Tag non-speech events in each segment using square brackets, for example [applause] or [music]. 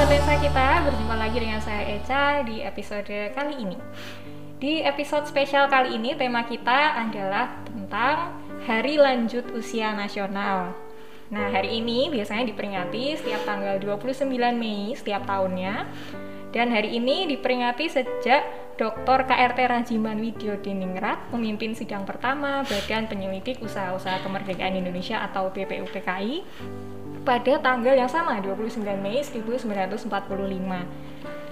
sahabat lensa kita, berjumpa lagi dengan saya Eca di episode kali ini. Di episode spesial kali ini tema kita adalah tentang Hari Lanjut Usia Nasional. Nah, hari ini biasanya diperingati setiap tanggal 29 Mei setiap tahunnya. Dan hari ini diperingati sejak Dr. KRT Rajiman Widyo Diningrat memimpin sidang pertama Badan Penyelidik Usaha-Usaha Kemerdekaan Indonesia atau BPUPKI pada tanggal yang sama 29 Mei 1945.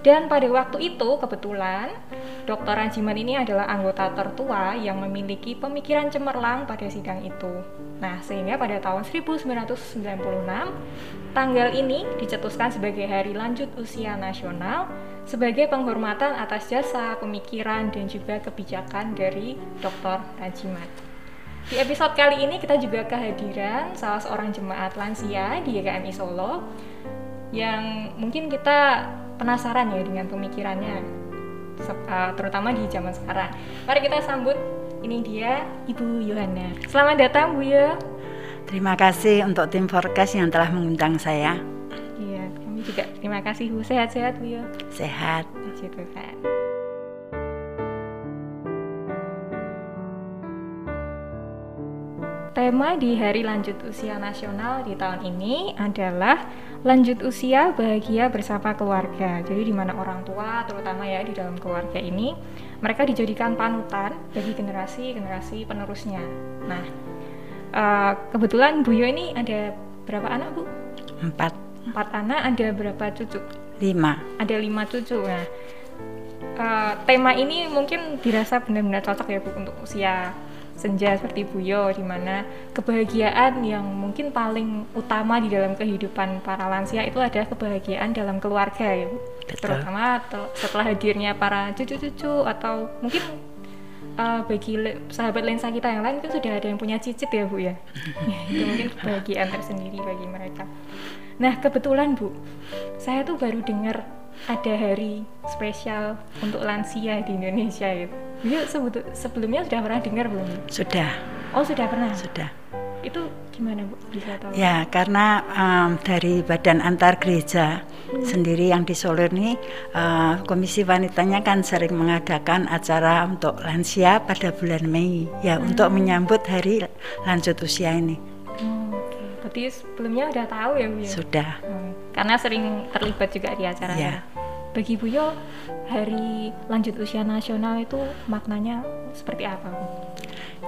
Dan pada waktu itu kebetulan Dr. Rajiman ini adalah anggota tertua yang memiliki pemikiran cemerlang pada sidang itu. Nah, sehingga pada tahun 1996 tanggal ini dicetuskan sebagai hari lanjut usia nasional sebagai penghormatan atas jasa, pemikiran dan juga kebijakan dari Dr. Rajiman. Di episode kali ini kita juga kehadiran salah seorang jemaat lansia di YKMI Solo yang mungkin kita penasaran ya dengan pemikirannya eh, terutama di zaman sekarang. Mari kita sambut ini dia Ibu Yohana. Selamat datang Bu Yo. Terima kasih untuk tim forecast yang telah mengundang saya. Iya, kami juga terima kasih Bu. Sehat-sehat Bu Yo. Sehat. Puji Tuhan. Tema di Hari Lanjut Usia Nasional di tahun ini adalah lanjut usia bahagia bersama keluarga. Jadi di mana orang tua, terutama ya di dalam keluarga ini, mereka dijadikan panutan bagi generasi-generasi penerusnya. Nah, uh, kebetulan Bu Yo ini ada berapa anak Bu? Empat. Empat anak, ada berapa cucu? Lima. Ada lima cucu. Nah, uh, tema ini mungkin dirasa benar-benar cocok ya Bu untuk usia senja seperti Buyo di mana kebahagiaan yang mungkin paling utama di dalam kehidupan para lansia itu adalah kebahagiaan dalam keluarga ya Betul. terutama setelah hadirnya para cucu-cucu atau mungkin uh, bagi sahabat lensa kita yang lain kan sudah ada yang punya cicit ya Bu ya. [laughs] itu mungkin kebahagiaan tersendiri bagi mereka nah kebetulan Bu saya tuh baru dengar ada hari spesial untuk lansia di Indonesia itu. Beliau sebelumnya sudah pernah dengar belum? Sudah. Oh sudah pernah. Sudah. Itu gimana bu? Bisa tahu? Ya karena um, dari Badan Antar Gereja hmm. sendiri yang di Solo ini uh, Komisi Wanitanya kan sering mengadakan acara untuk lansia pada bulan Mei ya hmm. untuk menyambut hari lanjut usia ini. Hmm, okay. Berarti sebelumnya udah tahu ya bu ya? Sudah. Hmm. Karena sering terlibat juga di acara. Ya bagi Bu Yo hari lanjut usia nasional itu maknanya seperti apa Bu?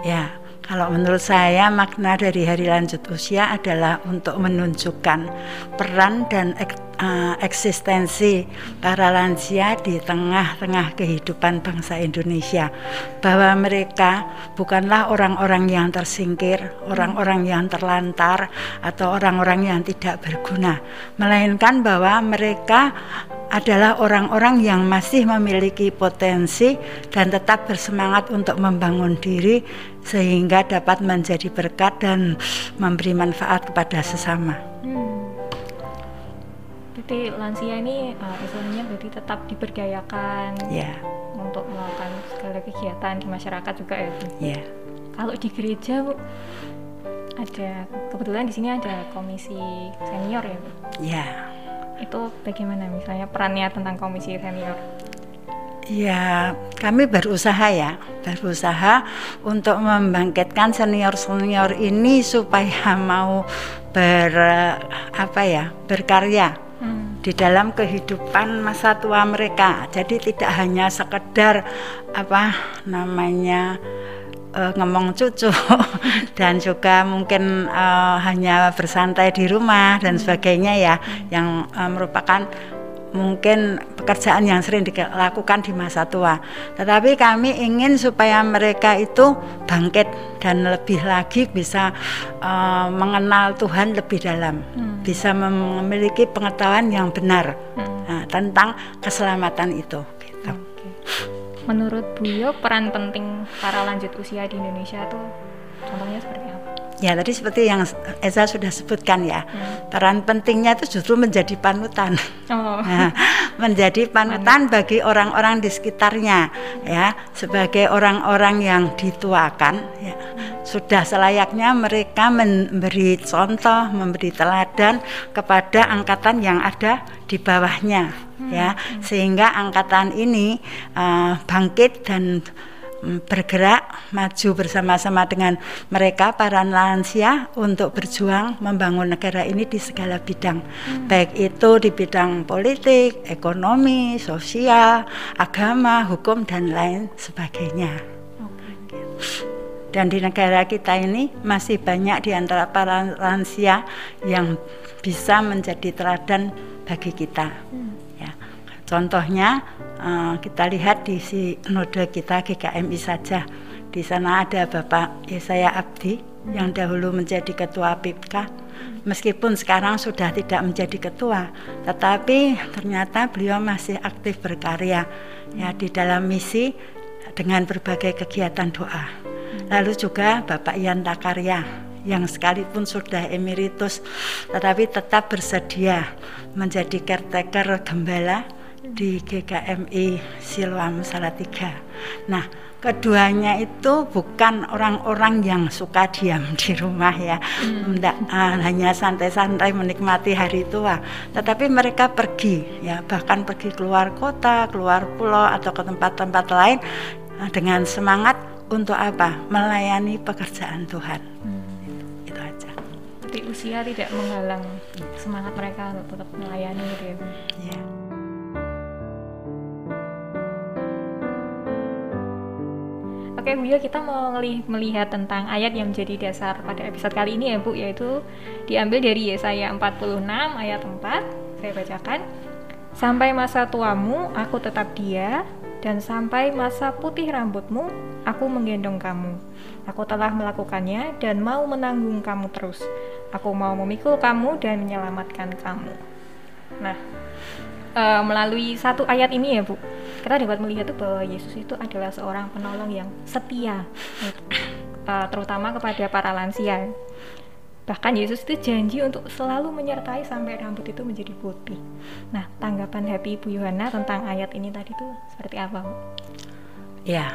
Ya, kalau menurut saya makna dari hari lanjut usia adalah untuk menunjukkan peran dan ek, uh, eksistensi para lansia di tengah-tengah kehidupan bangsa Indonesia bahwa mereka bukanlah orang-orang yang tersingkir, orang-orang yang terlantar atau orang-orang yang tidak berguna, melainkan bahwa mereka adalah orang-orang yang masih memiliki potensi dan tetap bersemangat untuk membangun diri sehingga dapat menjadi berkat dan memberi manfaat kepada sesama. Hmm. Jadi lansia ini uh, istilahnya berarti tetap diberdayakan yeah. untuk melakukan segala kegiatan di masyarakat juga ya. Yeah. Kalau di gereja Bu, ada kebetulan di sini ada komisi senior ya Bu. Yeah itu bagaimana misalnya perannya tentang komisi senior? Ya, kami berusaha ya, berusaha untuk membangkitkan senior-senior ini supaya mau ber apa ya, berkarya hmm. di dalam kehidupan masa tua mereka. Jadi tidak hanya sekedar apa namanya uh, ngomong cucu [laughs] dan juga mungkin uh, hanya bersantai di rumah dan sebagainya ya yang uh, merupakan mungkin pekerjaan yang sering dilakukan di masa tua. Tetapi kami ingin supaya mereka itu bangkit dan lebih lagi bisa uh, mengenal Tuhan lebih dalam, hmm. bisa memiliki pengetahuan yang benar hmm. nah, tentang keselamatan itu. Menurut Buyo peran penting para lanjut usia di Indonesia tuh? Ya tadi seperti yang Eza sudah sebutkan ya, hmm. peran pentingnya itu justru menjadi panutan, oh. [laughs] nah, menjadi panutan bagi orang-orang di sekitarnya, ya sebagai orang-orang yang dituakan, ya, sudah selayaknya mereka memberi contoh, memberi teladan kepada angkatan yang ada di bawahnya, hmm. ya sehingga angkatan ini uh, bangkit dan bergerak maju bersama-sama dengan mereka para lansia untuk berjuang membangun negara ini di segala bidang hmm. baik itu di bidang politik, ekonomi, sosial, agama, hukum dan lain sebagainya. Dan di negara kita ini masih banyak di antara para lansia yang bisa menjadi teladan bagi kita. Hmm. Ya. Contohnya uh, kita lihat di si node kita GKMI saja. Di sana ada Bapak Yesaya Abdi yang dahulu menjadi ketua PIPK. Meskipun sekarang sudah tidak menjadi ketua, tetapi ternyata beliau masih aktif berkarya ya di dalam misi dengan berbagai kegiatan doa. Lalu juga Bapak Ian Takarya yang sekalipun sudah emeritus tetapi tetap bersedia menjadi caretaker gembala di GKMI Siloam Salatiga. Nah, keduanya itu bukan orang-orang yang suka diam [laughs] di rumah ya, hmm. uh, hanya santai-santai menikmati hari tua, tetapi mereka pergi ya, bahkan pergi keluar kota, keluar pulau atau ke tempat-tempat lain uh, dengan semangat untuk apa? Melayani pekerjaan Tuhan. Hmm. Itu, aja. Tapi usia tidak menghalang semangat mereka untuk tetap melayani gitu ya. Oke Bu ya, kita mau melihat tentang ayat yang menjadi dasar pada episode kali ini ya Bu, yaitu diambil dari Yesaya 46 ayat 4. Saya bacakan. Sampai masa tuamu, aku tetap dia, dan sampai masa putih rambutmu, aku menggendong kamu. Aku telah melakukannya dan mau menanggung kamu terus. Aku mau memikul kamu dan menyelamatkan kamu. Nah, uh, melalui satu ayat ini ya Bu, kita dapat melihat tuh bahwa Yesus itu adalah seorang penolong yang setia, uh, terutama kepada para lansia. Bahkan Yesus itu janji untuk selalu menyertai sampai rambut itu menjadi putih. Nah, tanggapan hati Ibu Yohana tentang ayat ini tadi itu seperti apa, Bu? Ya,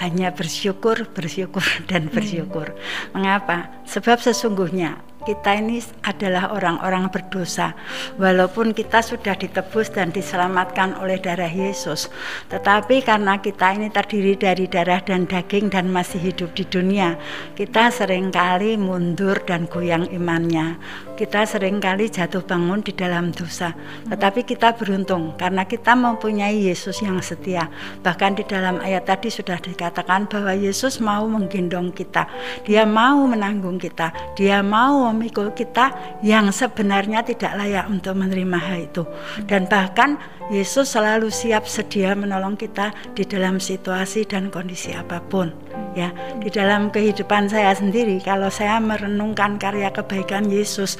hanya bersyukur, bersyukur, [laughs] dan bersyukur. Hmm. Mengapa? Sebab sesungguhnya kita ini adalah orang-orang berdosa walaupun kita sudah ditebus dan diselamatkan oleh darah Yesus tetapi karena kita ini terdiri dari darah dan daging dan masih hidup di dunia kita sering kali mundur dan goyang imannya kita sering kali jatuh bangun di dalam dosa tetapi kita beruntung karena kita mempunyai Yesus yang setia bahkan di dalam ayat tadi sudah dikatakan bahwa Yesus mau menggendong kita dia mau menanggung kita dia mau memikul kita yang sebenarnya tidak layak untuk menerima hal itu. Dan bahkan Yesus selalu siap sedia menolong kita di dalam situasi dan kondisi apa pun. Ya, di dalam kehidupan saya sendiri kalau saya merenungkan karya kebaikan Yesus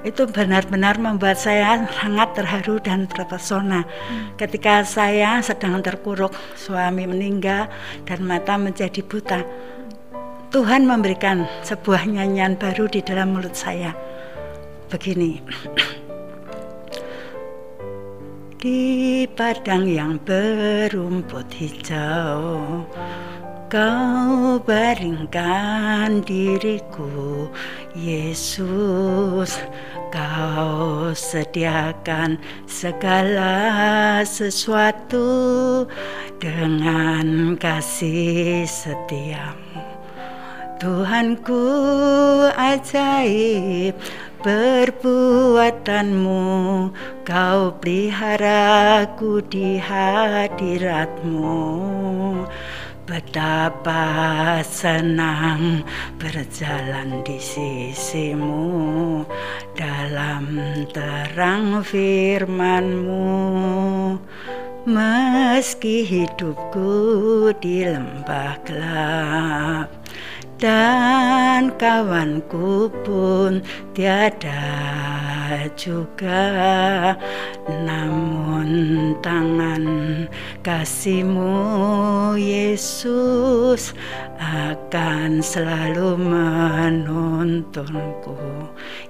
itu benar-benar membuat saya sangat terharu dan terpesona. Ketika saya sedang terkuruk, suami meninggal dan mata menjadi buta Tuhan memberikan sebuah nyanyian baru di dalam mulut saya. Begini. [clears throat] Di padang yang berumput hijau, Kau baringkan diriku, Yesus. Kau sediakan segala sesuatu dengan kasih setiamu. Tuhanku ajaib perbuatanmu Kau peliharaku di hadiratmu. Betapa senang berjalan di sisimu. Dalam terang firmanmu Meski hidupku di lembah gelap dan kawanku pun tiada juga namun tangan kasihmu Yesus akan selalu menuntunku.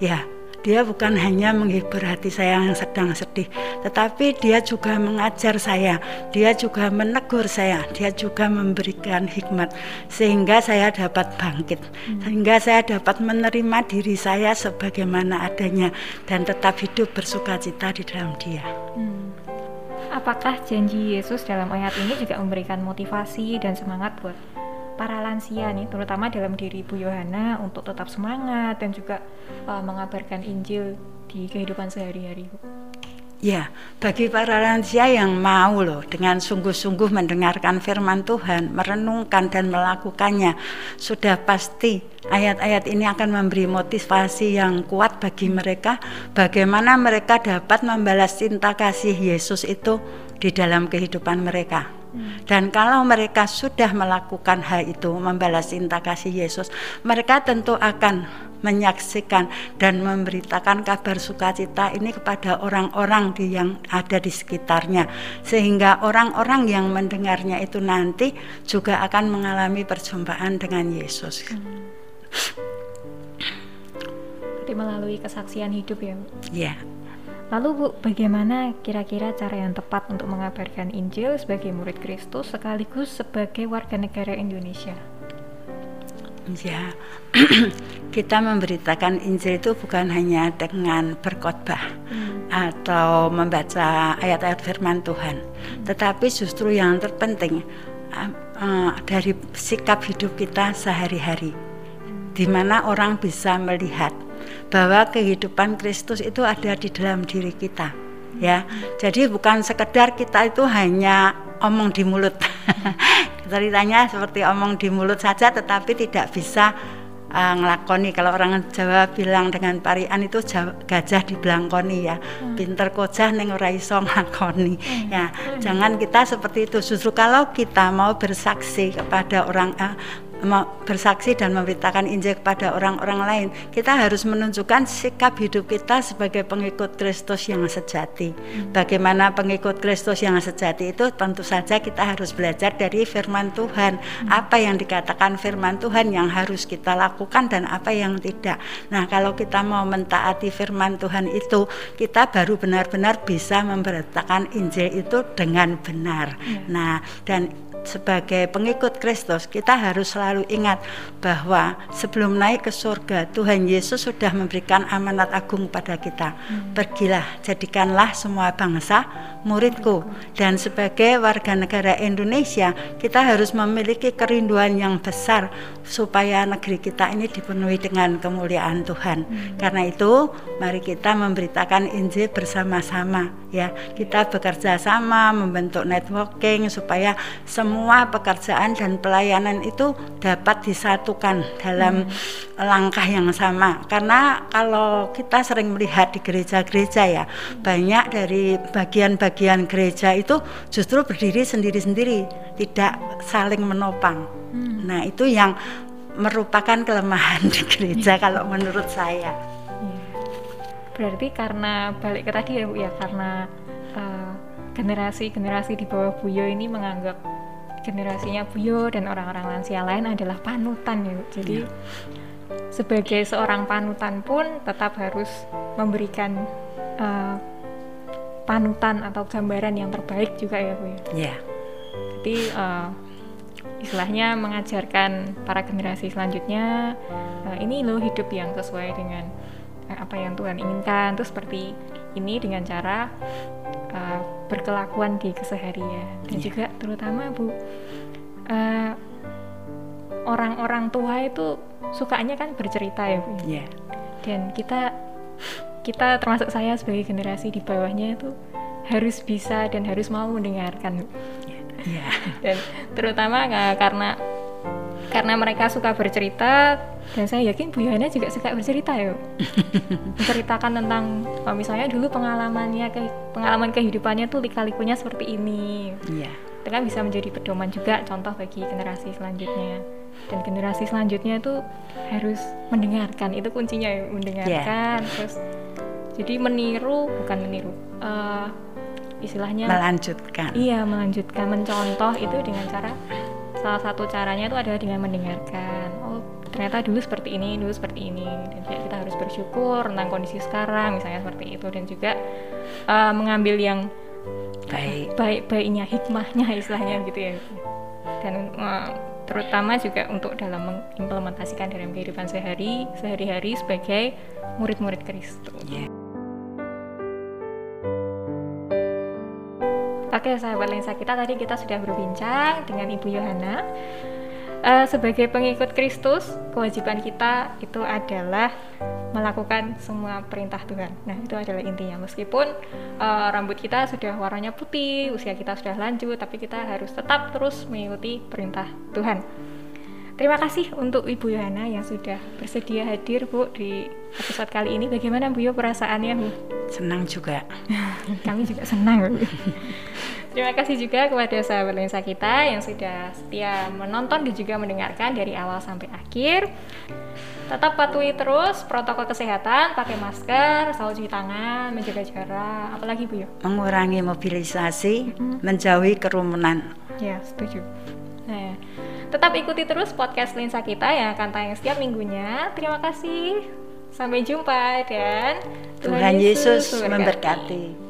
Ya, dia bukan hanya menghibur hati saya yang sedang sedih, tetapi dia juga mengajar saya, dia juga menegur saya, dia juga memberikan hikmat sehingga saya dapat bangkit, hmm. sehingga saya dapat menerima diri saya sebagaimana adanya dan tetap hidup bersuka cita di dalam dia. Hmm. Apakah janji Yesus dalam ayat ini juga memberikan motivasi dan semangat buat para lansia nih, terutama dalam diri Bu Yohana untuk tetap semangat dan juga uh, mengabarkan Injil di kehidupan sehari-hari? Ya, bagi para lansia yang mau loh dengan sungguh-sungguh mendengarkan firman Tuhan, merenungkan dan melakukannya, sudah pasti ayat-ayat ini akan memberi motivasi yang kuat bagi mereka bagaimana mereka dapat membalas cinta kasih Yesus itu di dalam kehidupan mereka. Dan kalau mereka sudah melakukan hal itu, membalas cinta kasih Yesus, mereka tentu akan menyaksikan dan memberitakan kabar sukacita ini kepada orang-orang di yang ada di sekitarnya sehingga orang-orang yang mendengarnya itu nanti juga akan mengalami perjumpaan dengan Yesus. Hmm. melalui kesaksian hidup ya. Iya. Lalu Bu, bagaimana kira-kira cara yang tepat untuk mengabarkan Injil sebagai murid Kristus sekaligus sebagai warga negara Indonesia? Ya, [clears throat] kita memberitakan Injil itu bukan hanya dengan berkhotbah hmm. atau membaca ayat-ayat firman Tuhan, hmm. tetapi justru yang terpenting uh, uh, dari sikap hidup kita sehari-hari, hmm. di mana orang bisa melihat bahwa kehidupan Kristus itu ada di dalam diri kita ya jadi bukan sekedar kita itu hanya omong di mulut [laughs] ceritanya seperti omong di mulut saja tetapi tidak bisa uh, ngelakoni kalau orang Jawa bilang dengan parian itu gajah di belangkoni ya hmm. pinter kojah neng ora iso nglakoni hmm. ya hmm. jangan kita seperti itu justru kalau kita mau bersaksi kepada orang uh, bersaksi dan memberitakan Injil kepada orang-orang lain, kita harus menunjukkan sikap hidup kita sebagai pengikut Kristus yang sejati. Bagaimana pengikut Kristus yang sejati itu tentu saja kita harus belajar dari firman Tuhan. Apa yang dikatakan firman Tuhan yang harus kita lakukan dan apa yang tidak. Nah, kalau kita mau mentaati firman Tuhan itu, kita baru benar-benar bisa memberitakan Injil itu dengan benar. Ya. Nah, dan sebagai pengikut Kristus kita harus selalu ingat bahwa sebelum naik ke surga Tuhan Yesus sudah memberikan amanat agung pada kita. Hmm. Pergilah, jadikanlah semua bangsa muridku dan sebagai warga negara Indonesia kita harus memiliki kerinduan yang besar supaya negeri kita ini dipenuhi dengan kemuliaan Tuhan. Hmm. Karena itu mari kita memberitakan Injil bersama-sama ya. Kita bekerja sama membentuk networking supaya semua pekerjaan dan pelayanan itu dapat disatukan dalam hmm. langkah yang sama. Karena kalau kita sering melihat di gereja-gereja ya, banyak dari bagian-bagian bagian gereja itu justru berdiri sendiri-sendiri, tidak saling menopang. Hmm. Nah, itu yang merupakan kelemahan di gereja kalau menurut saya. Iya. Berarti karena balik ke tadi ya Bu ya, karena uh, generasi-generasi di bawah Buyo ini menganggap generasinya Buyo dan orang-orang lansia lain adalah panutan ya. Jadi ya. sebagai seorang panutan pun tetap harus memberikan uh, panutan atau gambaran yang terbaik juga ya Bu ya. Yeah. Jadi uh, istilahnya mengajarkan para generasi selanjutnya uh, ini loh hidup yang sesuai dengan uh, apa yang Tuhan inginkan. Terus seperti ini dengan cara uh, berkelakuan di keseharian dan yeah. juga terutama Bu uh, orang-orang tua itu sukanya kan bercerita ya Bu. Yeah. Dan kita kita termasuk saya sebagai generasi di bawahnya itu harus bisa dan harus mau mendengarkan yeah. [laughs] dan terutama karena karena mereka suka bercerita dan saya yakin Bu Yohana juga suka bercerita ya [laughs] menceritakan tentang oh, misalnya dulu pengalamannya ke pengalaman kehidupannya tuh lika-likunya seperti ini yeah. Itu kan bisa menjadi pedoman juga contoh bagi generasi selanjutnya. Dan generasi selanjutnya itu harus mendengarkan itu kuncinya ya mendengarkan yeah. terus jadi meniru bukan meniru uh, istilahnya melanjutkan. Iya melanjutkan mencontoh itu dengan cara salah satu caranya itu adalah dengan mendengarkan. Oh ternyata dulu seperti ini dulu seperti ini. Dan juga kita harus bersyukur tentang kondisi sekarang misalnya seperti itu. Dan juga uh, mengambil yang baik baik baiknya hikmahnya istilahnya gitu ya dan uh, terutama juga untuk dalam mengimplementasikan dalam kehidupan sehari sehari-hari sebagai murid-murid Kristus. Yeah. Oke, sahabat lensa kita tadi kita sudah berbincang dengan Ibu Yohana. Uh, sebagai pengikut Kristus, kewajiban kita itu adalah melakukan semua perintah Tuhan. Nah, itu adalah intinya. Meskipun uh, rambut kita sudah warnanya putih, usia kita sudah lanjut, tapi kita harus tetap terus mengikuti perintah Tuhan. Terima kasih untuk Ibu Yohana yang sudah bersedia hadir Bu di episode kali ini. Bagaimana Bu Yo perasaannya Bu? Senang juga. [laughs] Kami juga senang. Bu. [laughs] Terima kasih juga kepada sahabat lensa kita yang sudah setia menonton dan juga mendengarkan dari awal sampai akhir. Tetap patuhi terus protokol kesehatan, pakai masker, selalu cuci tangan, menjaga jarak. Apalagi Bu Yo? Mengurangi mobilisasi, hmm. menjauhi kerumunan. Ya, setuju. Nah, Tetap ikuti terus podcast Lensa kita yang akan tayang setiap minggunya. Terima kasih. Sampai jumpa dan Tuhan, Tuhan Yesus, Yesus memberkati.